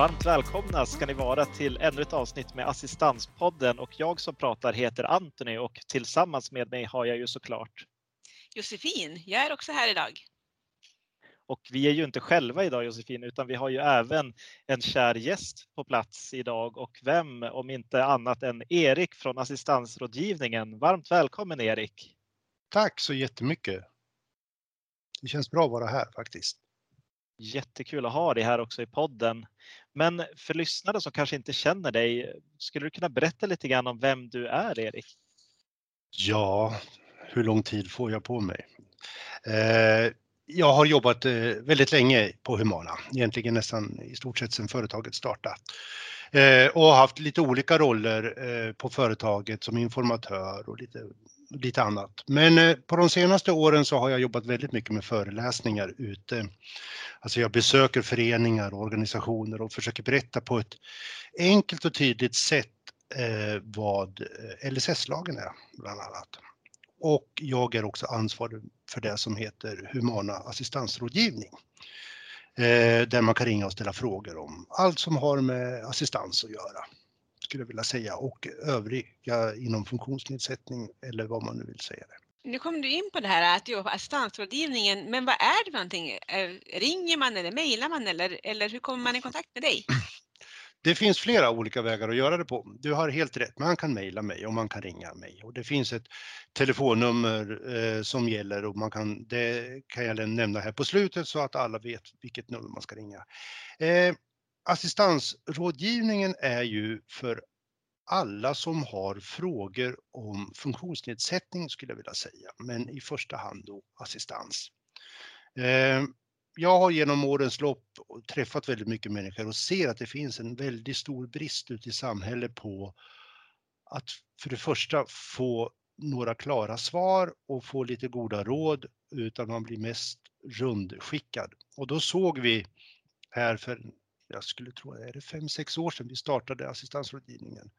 Varmt välkomna ska ni vara till ännu ett avsnitt med Assistanspodden och jag som pratar heter Anthony och tillsammans med mig har jag ju såklart Josefin, jag är också här idag. Och vi är ju inte själva idag Josefin, utan vi har ju även en kär gäst på plats idag och vem om inte annat än Erik från Assistansrådgivningen. Varmt välkommen Erik! Tack så jättemycket! Det känns bra att vara här faktiskt. Jättekul att ha dig här också i podden. Men för lyssnare som kanske inte känner dig, skulle du kunna berätta lite grann om vem du är Erik? Ja, hur lång tid får jag på mig? Eh, jag har jobbat eh, väldigt länge på Humana, egentligen nästan i stort sett sedan företaget startade. Eh, och haft lite olika roller eh, på företaget som informatör och lite, lite annat. Men eh, på de senaste åren så har jag jobbat väldigt mycket med föreläsningar ute. Alltså jag besöker föreningar och organisationer och försöker berätta på ett enkelt och tydligt sätt eh, vad eh, LSS-lagen är, bland annat. Och jag är också ansvarig för det som heter Humana assistansrådgivning. Där man kan ringa och ställa frågor om allt som har med assistans att göra, skulle jag vilja säga, och övriga inom funktionsnedsättning eller vad man nu vill säga det. Nu kom du in på det här att jobba på assistansrådgivningen, men vad är det för någonting? Eh, ringer man eller mejlar man eller, eller hur kommer man i kontakt med dig? Det finns flera olika vägar att göra det på. Du har helt rätt, man kan mejla mig och man kan ringa mig och det finns ett telefonnummer eh, som gäller och man kan, det kan jag nämna här på slutet så att alla vet vilket nummer man ska ringa. Eh, assistansrådgivningen är ju för alla som har frågor om funktionsnedsättning skulle jag vilja säga, men i första hand då assistans. Eh, jag har genom årens lopp träffat väldigt mycket människor och ser att det finns en väldigt stor brist ute i samhället på att för det första få några klara svar och få lite goda råd utan man blir mest rundskickad. Och då såg vi här för, jag skulle tro, är det fem, sex år sedan vi startade assistansrådgivningen,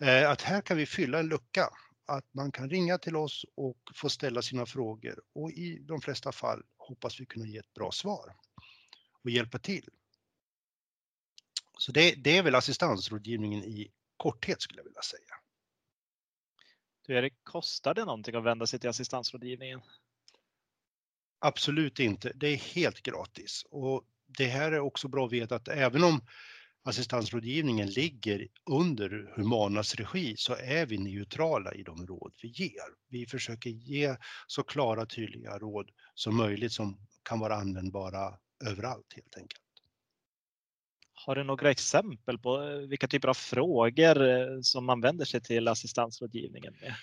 eh, att här kan vi fylla en lucka att man kan ringa till oss och få ställa sina frågor och i de flesta fall hoppas vi kunna ge ett bra svar och hjälpa till. Så det, det är väl assistansrådgivningen i korthet skulle jag vilja säga. Du Erik, kostar det någonting att vända sig till assistansrådgivningen? Absolut inte. Det är helt gratis och det här är också bra att veta att även om assistansrådgivningen ligger under Humanas regi så är vi neutrala i de råd vi ger. Vi försöker ge så klara tydliga råd som möjligt som kan vara användbara överallt helt enkelt. Har du några exempel på eh, vilka typer av frågor eh, som man vänder sig till assistansrådgivningen med?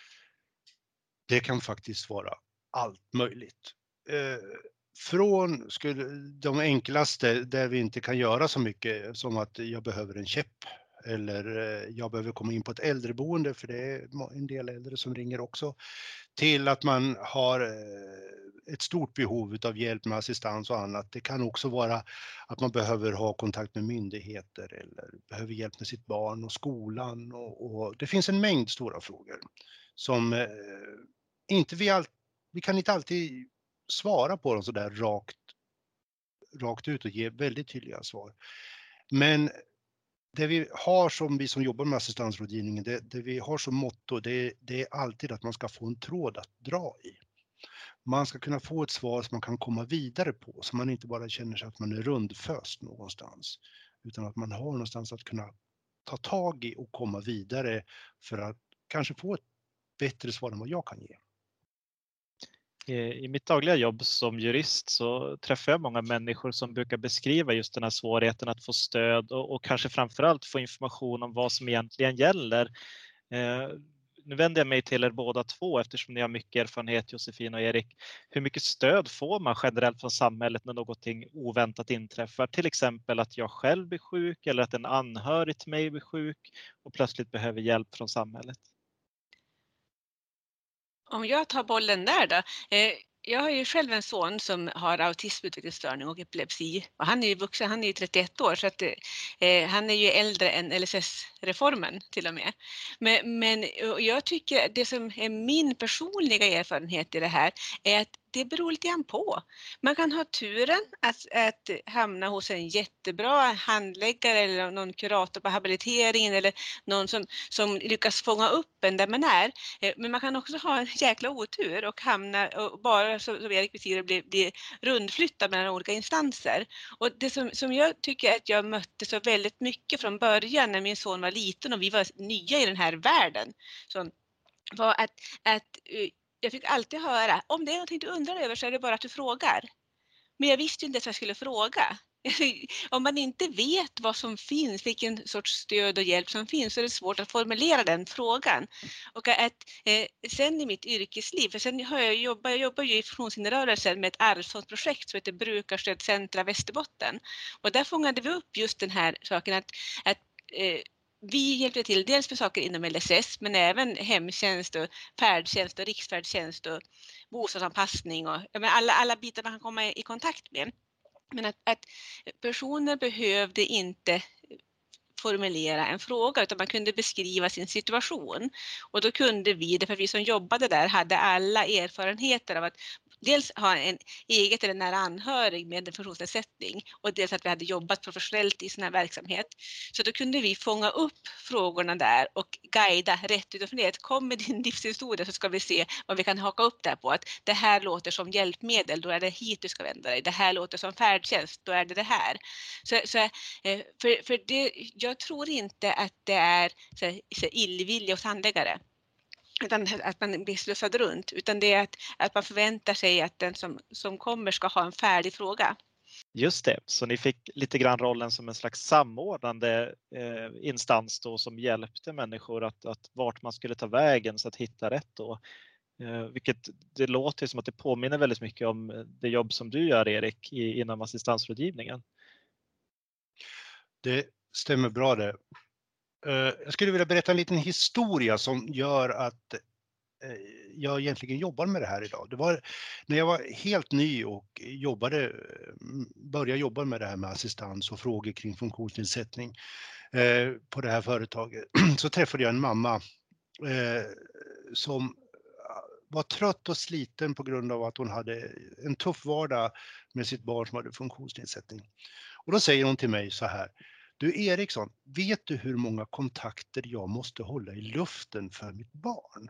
Det kan faktiskt vara allt möjligt. Från skulle, de enklaste där vi inte kan göra så mycket som att jag behöver en käpp eller eh, jag behöver komma in på ett äldreboende för det är en del äldre som ringer också till att man har eh, ett stort behov av hjälp med assistans och annat. Det kan också vara att man behöver ha kontakt med myndigheter eller behöver hjälp med sitt barn och skolan och, och det finns en mängd stora frågor som eh, inte vi all, vi kan inte alltid svara på dem sådär rakt, rakt ut och ge väldigt tydliga svar. Men det vi har som vi som jobbar med assistansrådgivningen, det, det vi har som motto, det, det, är alltid att man ska få en tråd att dra i. Man ska kunna få ett svar som man kan komma vidare på, så man inte bara känner sig att man är rundföst någonstans, utan att man har någonstans att kunna ta tag i och komma vidare för att kanske få ett bättre svar än vad jag kan ge. Eh, I mitt dagliga jobb som jurist så träffar jag många människor som brukar beskriva just den här svårigheten att få stöd och, och kanske framförallt få information om vad som egentligen gäller. Eh, nu vänder jag mig till er båda två eftersom ni har mycket erfarenhet Josefin och Erik. Hur mycket stöd får man generellt från samhället när någonting oväntat inträffar? Till exempel att jag själv blir sjuk eller att en anhörig till mig blir sjuk och plötsligt behöver hjälp från samhället. Om jag tar bollen där då. Eh, jag har ju själv en son som har autismutvecklingsstörning och epilepsi och han är ju vuxen, han är ju 31 år så att eh, han är ju äldre än LSS-reformen till och med. Men, men jag tycker det som är min personliga erfarenhet i det här är att det beror lite grann på. Man kan ha turen att, att hamna hos en jättebra handläggare eller någon kurator på habiliteringen eller någon som, som lyckas fånga upp en där man är. Eh, men man kan också ha en jäkla otur och hamna och bara som Erik beskriver bli, bli rundflyttad mellan olika instanser. Och det som, som jag tycker att jag mötte så väldigt mycket från början när min son var liten och vi var nya i den här världen så var att, att eh, jag fick alltid höra, om det är någonting du undrar över så är det bara att du frågar. Men jag visste inte att jag skulle fråga. Om man inte vet vad som finns, vilken sorts stöd och hjälp som finns, så är det svårt att formulera den frågan. Och att, eh, sen i mitt yrkesliv, för sen har jag jobbat, jag jobbar ju i funktionshinderrörelsen med ett arvsfondsprojekt som heter Brukarstödcentra Västerbotten. Och där fångade vi upp just den här saken att, att eh, vi hjälpte till dels med saker inom LSS men även hemtjänst och färdtjänst och riksfärdtjänst och bostadsanpassning och alla, alla bitar man kan komma i kontakt med. Men att, att personer behövde inte formulera en fråga utan man kunde beskriva sin situation. Och då kunde vi, därför vi som jobbade där hade alla erfarenheter av att dels ha en eget eller nära anhörig med en funktionsnedsättning och dels att vi hade jobbat professionellt i sån här verksamhet. Så då kunde vi fånga upp frågorna där och guida rätt utifrån det. Kom med din livshistoria så ska vi se vad vi kan haka upp där på. Att det här låter som hjälpmedel, då är det hit du ska vända dig. Det här låter som färdtjänst, då är det det här. Så, så eh, för, för det, jag tror inte att det är så, så illvilja hos handläggare utan att man blir slussad runt, utan det är att, att man förväntar sig att den som, som kommer ska ha en färdig fråga. Just det, så ni fick lite grann rollen som en slags samordnande eh, instans då som hjälpte människor att, att vart man skulle ta vägen så att hitta rätt då. Eh, vilket det låter som att det påminner väldigt mycket om det jobb som du gör Erik i, inom assistansrådgivningen. Det stämmer bra det. Eh, jag skulle vilja berätta en liten historia som gör att eh, jag egentligen jobbar med det här idag. Det var när jag var helt ny och jobbade, mm, började jobba med det här med assistans och frågor kring funktionsnedsättning eh, på det här företaget så träffade jag en mamma som ah, var trött och sliten på grund av att hon hade en tuff vardag med sitt barn som hade funktionsnedsättning. Och då säger hon till mig så här, du Eriksson, vet du hur många kontakter jag måste hålla i luften för mitt barn?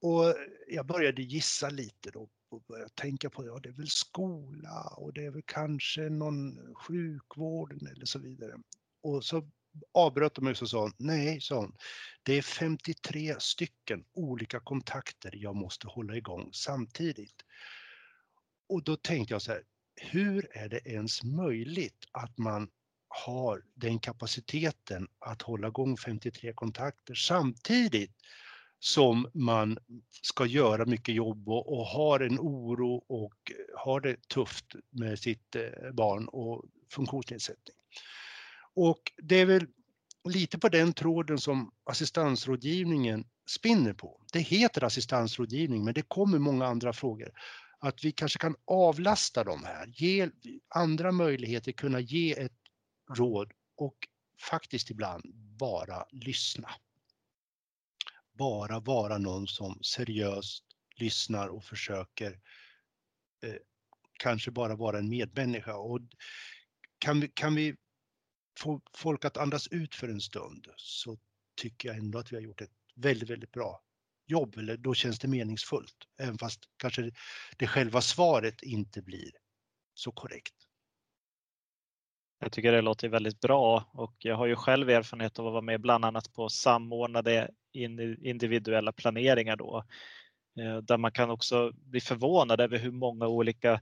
Och jag började gissa lite då och började tänka på, ja det är väl skola och det är väl kanske någon sjukvård eller så vidare. Och så avbröt de mig och sa nej, sa hon, det är 53 stycken olika kontakter jag måste hålla igång samtidigt. Och då tänkte jag så här, hur är det ens möjligt att man har den kapaciteten att hålla igång 53 kontakter samtidigt som man ska göra mycket jobb och, och har en oro och eh, har det tufft med sitt eh, barn och funktionsnedsättning. Och det är väl lite på den tråden som assistansrådgivningen spinner på. Det heter assistansrådgivning men det kommer många andra frågor. Att vi kanske kan avlasta dem här, ge andra möjligheter, kunna ge ett råd och faktiskt ibland bara lyssna. Bara vara någon som seriöst lyssnar och försöker eh, kanske bara vara en medmänniska. Och kan, vi, kan vi få folk att andas ut för en stund så tycker jag ändå att vi har gjort ett väldigt, väldigt bra jobb. Eller då känns det meningsfullt, även fast kanske det själva svaret inte blir så korrekt. Jag tycker det låter väldigt bra och jag har ju själv erfarenhet av att vara med bland annat på samordnade individuella planeringar då. Eh, där man kan också bli förvånad över hur många olika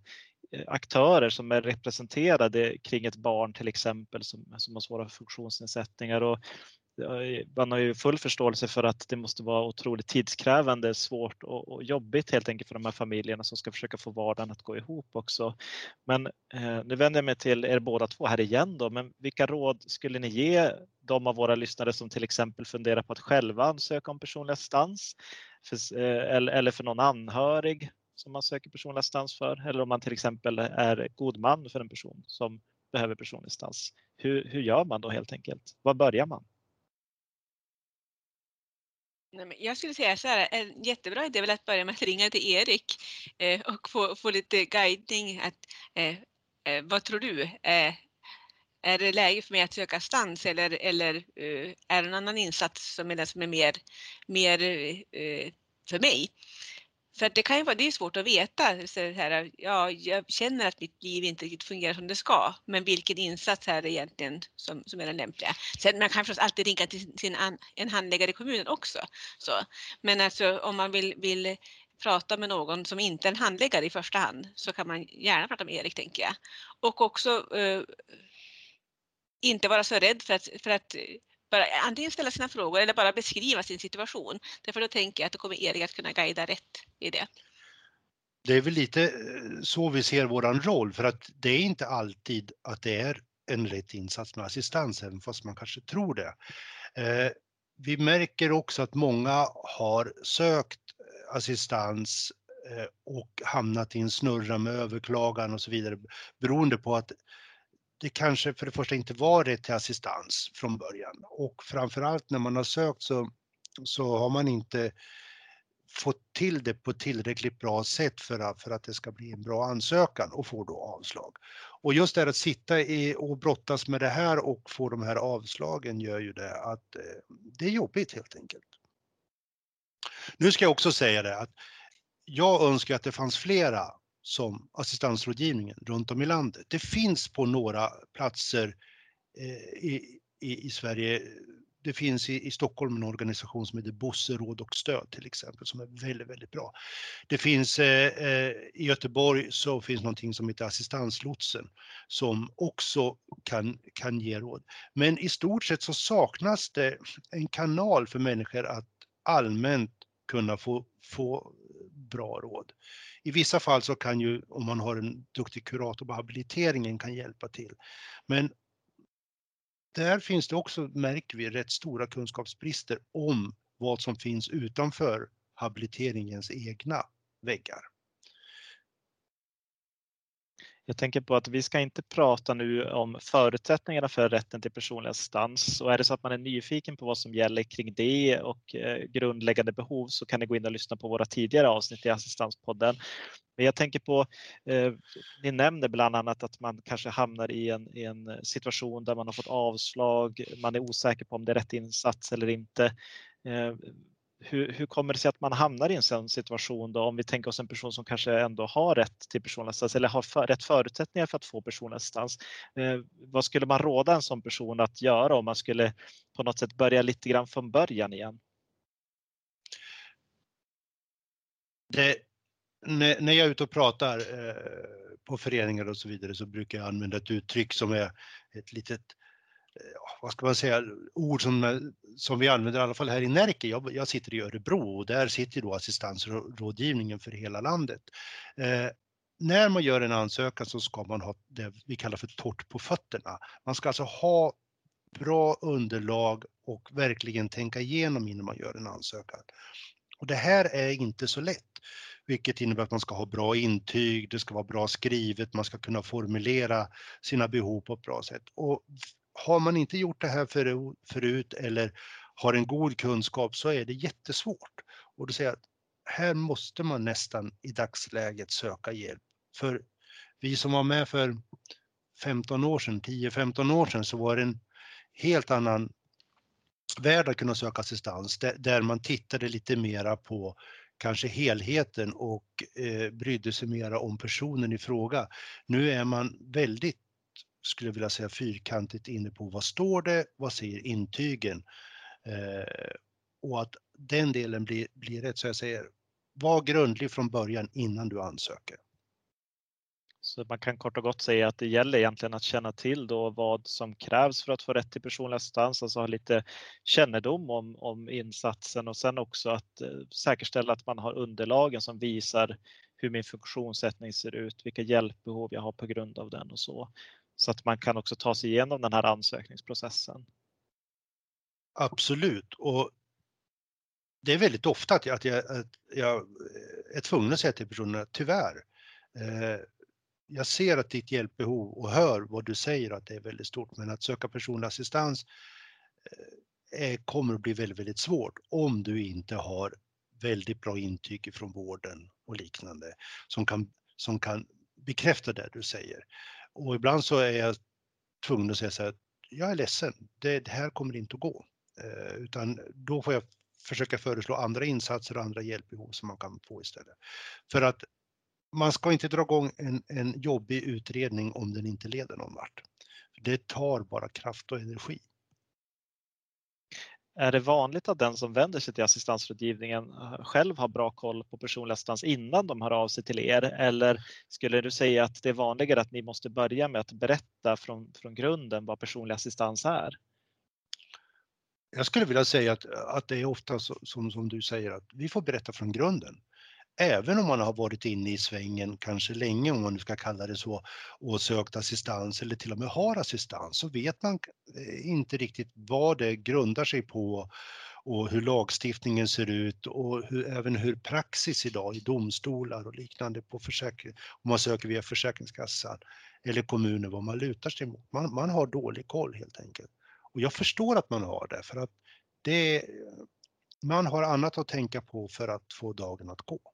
eh, aktörer som är representerade kring ett barn till exempel som, som har svåra funktionsnedsättningar. Och man har ju full förståelse för att det måste vara otroligt tidskrävande, svårt och, jobbigt helt enkelt för de här familjerna som ska försöka få vardagen att gå ihop också. Men eh, nu vänder jag mig till er båda två här igen då, men vilka råd skulle ni ge de av våra lyssnare som till exempel funderar på att själva ansöka om personlig assistans för, eh, eller, eller för någon anhörig som man söker personlig assistans för eller om man till exempel är god man för en person som behöver personlig assistans. Hur, hur gör man då helt enkelt? Var börjar man? Jag skulle säga så här, en jättebra idé är väl att börja med att ringa till Erik eh, och få, få lite guidning. Att, eh, eh, vad tror du? Eh, är det läge för mig att söka stans eller, eller uh, är det en annan insats som är den som är mer, mer uh, för mig? För det kan ju vara det är svårt att veta. Så här, ja, jag känner att mitt liv inte riktigt fungerar som det ska, men vilken insats är det egentligen som, som är den lämpliga? Sen man kan förstås alltid ringa till sin an, en handläggare i kommunen också. Så. Men alltså om man vill, vill prata med någon som inte är en handläggare i första hand så kan man gärna prata med Erik tänker jag. Och också eh, inte vara så rädd för att, för att bara antingen ställa sina frågor eller bara beskriva sin situation. Därför då tänker jag att då kommer Erik att kunna guida rätt i det. Det är väl lite eh, så vi ser våran roll för att det är inte alltid att det är en rätt insats med assistans, även fast man kanske tror det. Eh, vi märker också att många har sökt eh, assistans eh, och hamnat i en snurra med överklagan och så vidare beroende på att det kanske för det första inte var rätt till assistans från början och framförallt när man har sökt så, så har man inte fått till det på tillräckligt bra sätt för att, för att det ska bli en bra ansökan och får då avslag. Och just det att sitta i och brottas med det här och få de här avslagen gör ju det att eh, det är jobbigt helt enkelt. Nu ska jag också säga det att jag önskar att det fanns flera som assistansrådgivningen runt om i landet. Det finns på några platser eh, i, i, i, Sverige. Det finns i, i, Stockholm en organisation som heter Bosse råd och stöd till exempel som är väldigt, väldigt bra. Det finns eh, eh, i Göteborg så finns någonting som heter assistanslotsen som också kan, kan ge råd. Men i stort sett så saknas det en kanal för människor att allmänt kunna få, få bra råd. I vissa fall så kan ju, om man har en duktig kurator på habiliteringen, kan hjälpa till. Men där finns det också, märker vi, rätt stora kunskapsbrister om vad som finns utanför habiliteringens egna väggar. Jag tänker på att vi ska inte prata nu om förutsättningarna för rätten till personlig assistans och är det så att man är nyfiken på vad som gäller kring det och eh, grundläggande behov så kan ni gå in och lyssna på våra tidigare avsnitt i Assistanspodden. Men jag tänker på, eh, ni nämner bland annat att man kanske hamnar i en, i en situation där man har fått avslag, man är osäker på om det är rätt insats eller inte. Eh, hur, hur kommer det sig att man hamnar i en sån situation då om vi tänker oss en person som kanske ändå har rätt till personlig assistans eller har för, rätt förutsättningar för att få personlig assistans. Eh, vad skulle man råda en sån person att göra om man skulle på något sätt börja lite grann från början igen? Det, när, när jag är ute och pratar eh, på föreningar och så vidare så brukar jag använda ett uttryck som är ett litet vad ska man säga, ord som, eh, som vi använder i alla fall här i Närke. Jag, jag sitter i Örebro och där sitter då assistansrådgivningen för hela landet. Eh, när man gör en ansökan så ska man ha det vi kallar för torrt på fötterna. Man ska alltså ha bra underlag och verkligen tänka igenom innan man gör en ansökan. Och det här är inte så lätt, vilket innebär att man ska ha bra intyg, det ska vara bra skrivet, man ska kunna formulera sina behov på ett bra sätt. Och har man inte gjort det här förut eller har en god kunskap så är det jättesvårt. Och då säger jag att här måste man nästan i dagsläget söka hjälp. För vi som var med för 15 år sedan, 10-15 år sedan, så var det en helt annan värld att kunna söka assistans där man tittade lite mera på kanske helheten och eh, brydde sig mera om personen i fråga. Nu är man väldigt skulle jag vilja säga fyrkantigt inne på vad står det, vad säger intygen? Eh, och att den delen blir, blir rätt. Så jag säger, var grundlig från början innan du ansöker. Så man kan kort och gott säga att det gäller egentligen att känna till då vad som krävs för att få rätt till personlig assistans, alltså ha lite kännedom om, om insatsen och sen också att eh, säkerställa att man har underlagen som visar hur min funktionssättning ser ut, vilka hjälpbehov jag har på grund av den och så. Så att man kan också ta sig igenom den här ansökningsprocessen. Absolut. Och det är väldigt ofta att jag, att jag, att jag eh, är tvungen att säga till personerna, tyvärr, eh, jag ser att ditt hjälpbehov och hör vad du säger att det är väldigt stort, men att söka personlig assistans eh, kommer att bli väldigt, väldigt svårt om du inte har väldigt bra intyg från vården och liknande som kan, som kan bekräfta det du säger. Och ibland så är jag tvungen att säga så här, jag är ledsen, det, det här kommer inte att gå. Eh, utan då får jag försöka föreslå andra insatser och andra hjälpbehov som man kan få istället. För att man ska inte dra igång en, en jobbig utredning om den inte leder någon vart. Det tar bara kraft och energi. Är det vanligt att den som vänder sig till assistansrådgivningen eh, själv har bra koll på personlig assistans innan de hör av sig till er? Eller skulle du säga att det är vanligare att ni måste börja med att berätta från, från grunden vad personlig assistans är? Jag skulle vilja säga att, att det är ofta så, som, som du säger att vi får berätta från grunden även om man har varit inne i svängen kanske länge, om man nu ska kalla det så, och sökt assistans eller till och med har assistans, så vet man eh, inte riktigt vad det grundar sig på och hur lagstiftningen ser ut och hur, även hur praxis idag i domstolar och liknande på försäkring, om man söker via Försäkringskassan eller kommuner, vad man lutar sig mot. Man, man har dålig koll helt enkelt. Och jag förstår att man har det, för att det, man har annat att tänka på för att få dagen att gå.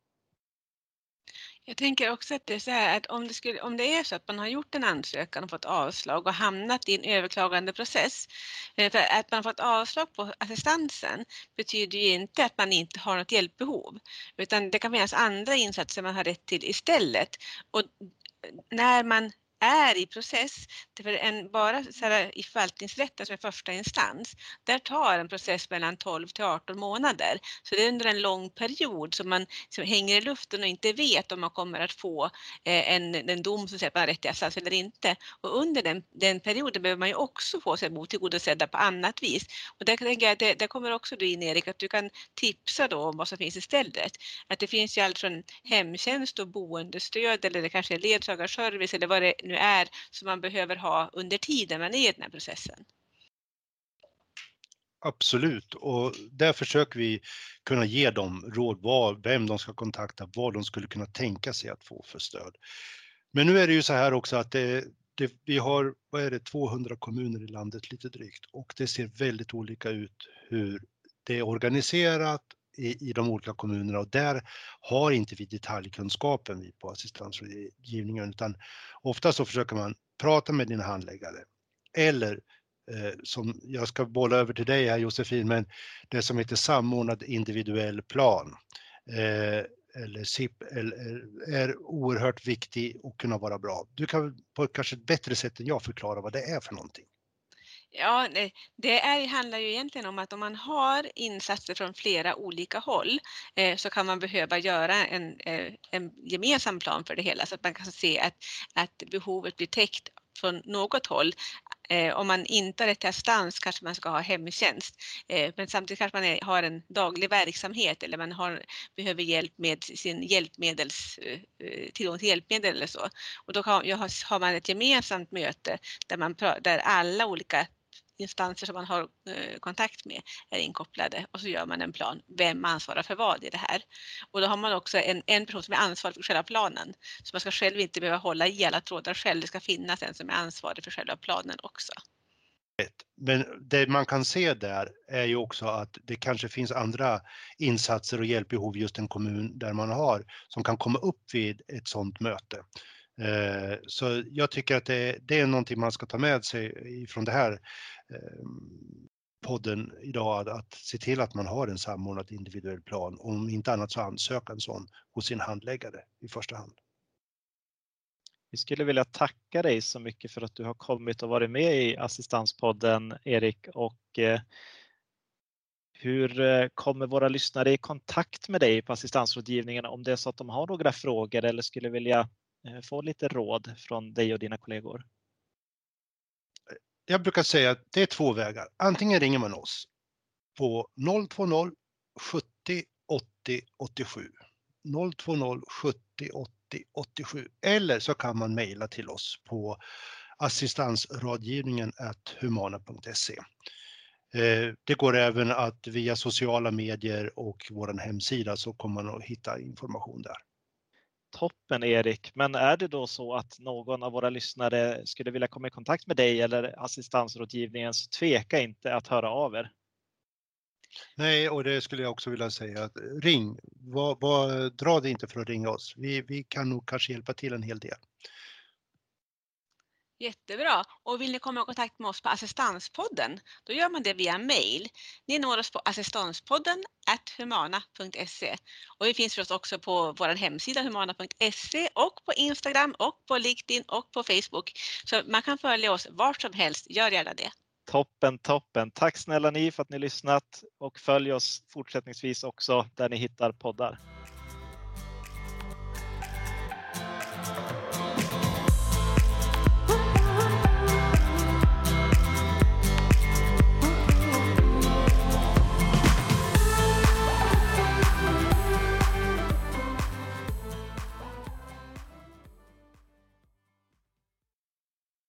Jag tänker också att det är så här att om det, skulle, om det är så att man har gjort en ansökan och fått avslag och hamnat i en överklagandeprocess. Eh, för att man fått avslag på assistansen betyder ju inte att man inte har något hjälpbehov, utan det kan finnas andra insatser man har rätt till istället. Och när man är i process. För en, bara så här, i förvaltningsrätten som är första instans, där tar en process mellan 12 till 18 månader. Så det är under en lång period som man som hänger i luften och inte vet om man kommer att få eh, en, en dom som säger att man har rätt till assistans eller inte. Och under den, den perioden behöver man ju också få sig tillgodosedda på annat vis. Och där tänker jag att det, där kommer också du in Erik, att du kan tipsa då om vad som finns istället. Att det finns ju allt från hemtjänst och boendestöd eller det kanske är ledsagarservice eller vad det nu är som man behöver ha under tiden man är i den här processen. Absolut, och där försöker vi kunna ge dem råd, vad, vem de ska kontakta, vad de skulle kunna tänka sig att få för stöd. Men nu är det ju så här också att det, det, vi har, vad är det, 200 kommuner i landet lite drygt och det ser väldigt olika ut hur det är organiserat i, i de olika kommunerna och där har inte vi detaljkunskapen vi på assistansrådgivningen utan ofta så försöker man prata med din handläggare eller eh, som jag ska bolla över till dig här Josefin, men det som heter samordnad individuell plan eh, eller SIP eh, är oerhört viktig och kunna vara bra. Du kan på ett kanske bättre sätt än jag förklara vad det är för någonting. Ja, det är, handlar ju egentligen om att om man har insatser från flera olika håll eh, så kan man behöva göra en, eh, en gemensam plan för det hela så att man kan se att, att behovet blir täckt från något håll. Eh, om man inte har rätt till assistans kanske man ska ha hemtjänst, eh, men samtidigt kanske man är, har en daglig verksamhet eller man har, behöver hjälp med sin hjälpmedels, eh, tillgång till hjälpmedel eller så. Och då har, har man ett gemensamt möte där, man, där alla olika instanser som man har eh, kontakt med är inkopplade och så gör man en plan. Vem ansvarar för vad i det här? Och då har man också en, en person som är ansvarig för själva planen. Så man ska själv inte behöva hålla i alla trådar själv. Det ska finnas en som är ansvarig för själva planen också. Men det man kan se där är ju också att det kanske finns andra insatser och hjälpbehov just en kommun där man har som kan komma upp vid ett sådant möte. Eh, så jag tycker att det, är någonting man ska ta med sig från det här Ehm, podden idag, att se till att man har en samordnad individuell plan. Om inte annat så ansöka en sån hos sin handläggare i första hand. Vi skulle vilja tacka dig så mycket för att du har kommit och varit med i Assistanspodden Erik och eh, hur eh, kommer våra lyssnare i kontakt med dig på assistansrådgivningen om det är så att de har några frågor eller skulle vilja eh, få lite råd från dig och dina kollegor? Jag brukar säga att det är två vägar. Antingen ringer man oss på 020 70 80 87. 020 70 80 87. Eller så kan man mejla till oss på assistansrådgivningen humana.se. Eh, det går även att via sociala medier och vår hemsida så kommer man att hitta information där. Toppen Erik, men är det då så att någon av våra lyssnare skulle vilja komma i kontakt med dig eller assistansrådgivningen så tveka inte att höra av er. Nej, och det skulle jag också vilja säga. Att ring, var, var, dra dig inte för att ringa oss. Vi, vi kan nog kanske hjälpa till en hel del. Jättebra. Och vill ni komma i kontakt med oss på Assistanspodden, då gör man det via mail. Ni når oss på assistanspodden humana.se. Och vi finns förstås också på vår hemsida humana.se och på Instagram och på LinkedIn och på Facebook. Så man kan följa oss vart som helst. Gör gärna det. Toppen, toppen. Tack snälla ni för att ni lyssnat och följ oss fortsättningsvis också där ni hittar poddar.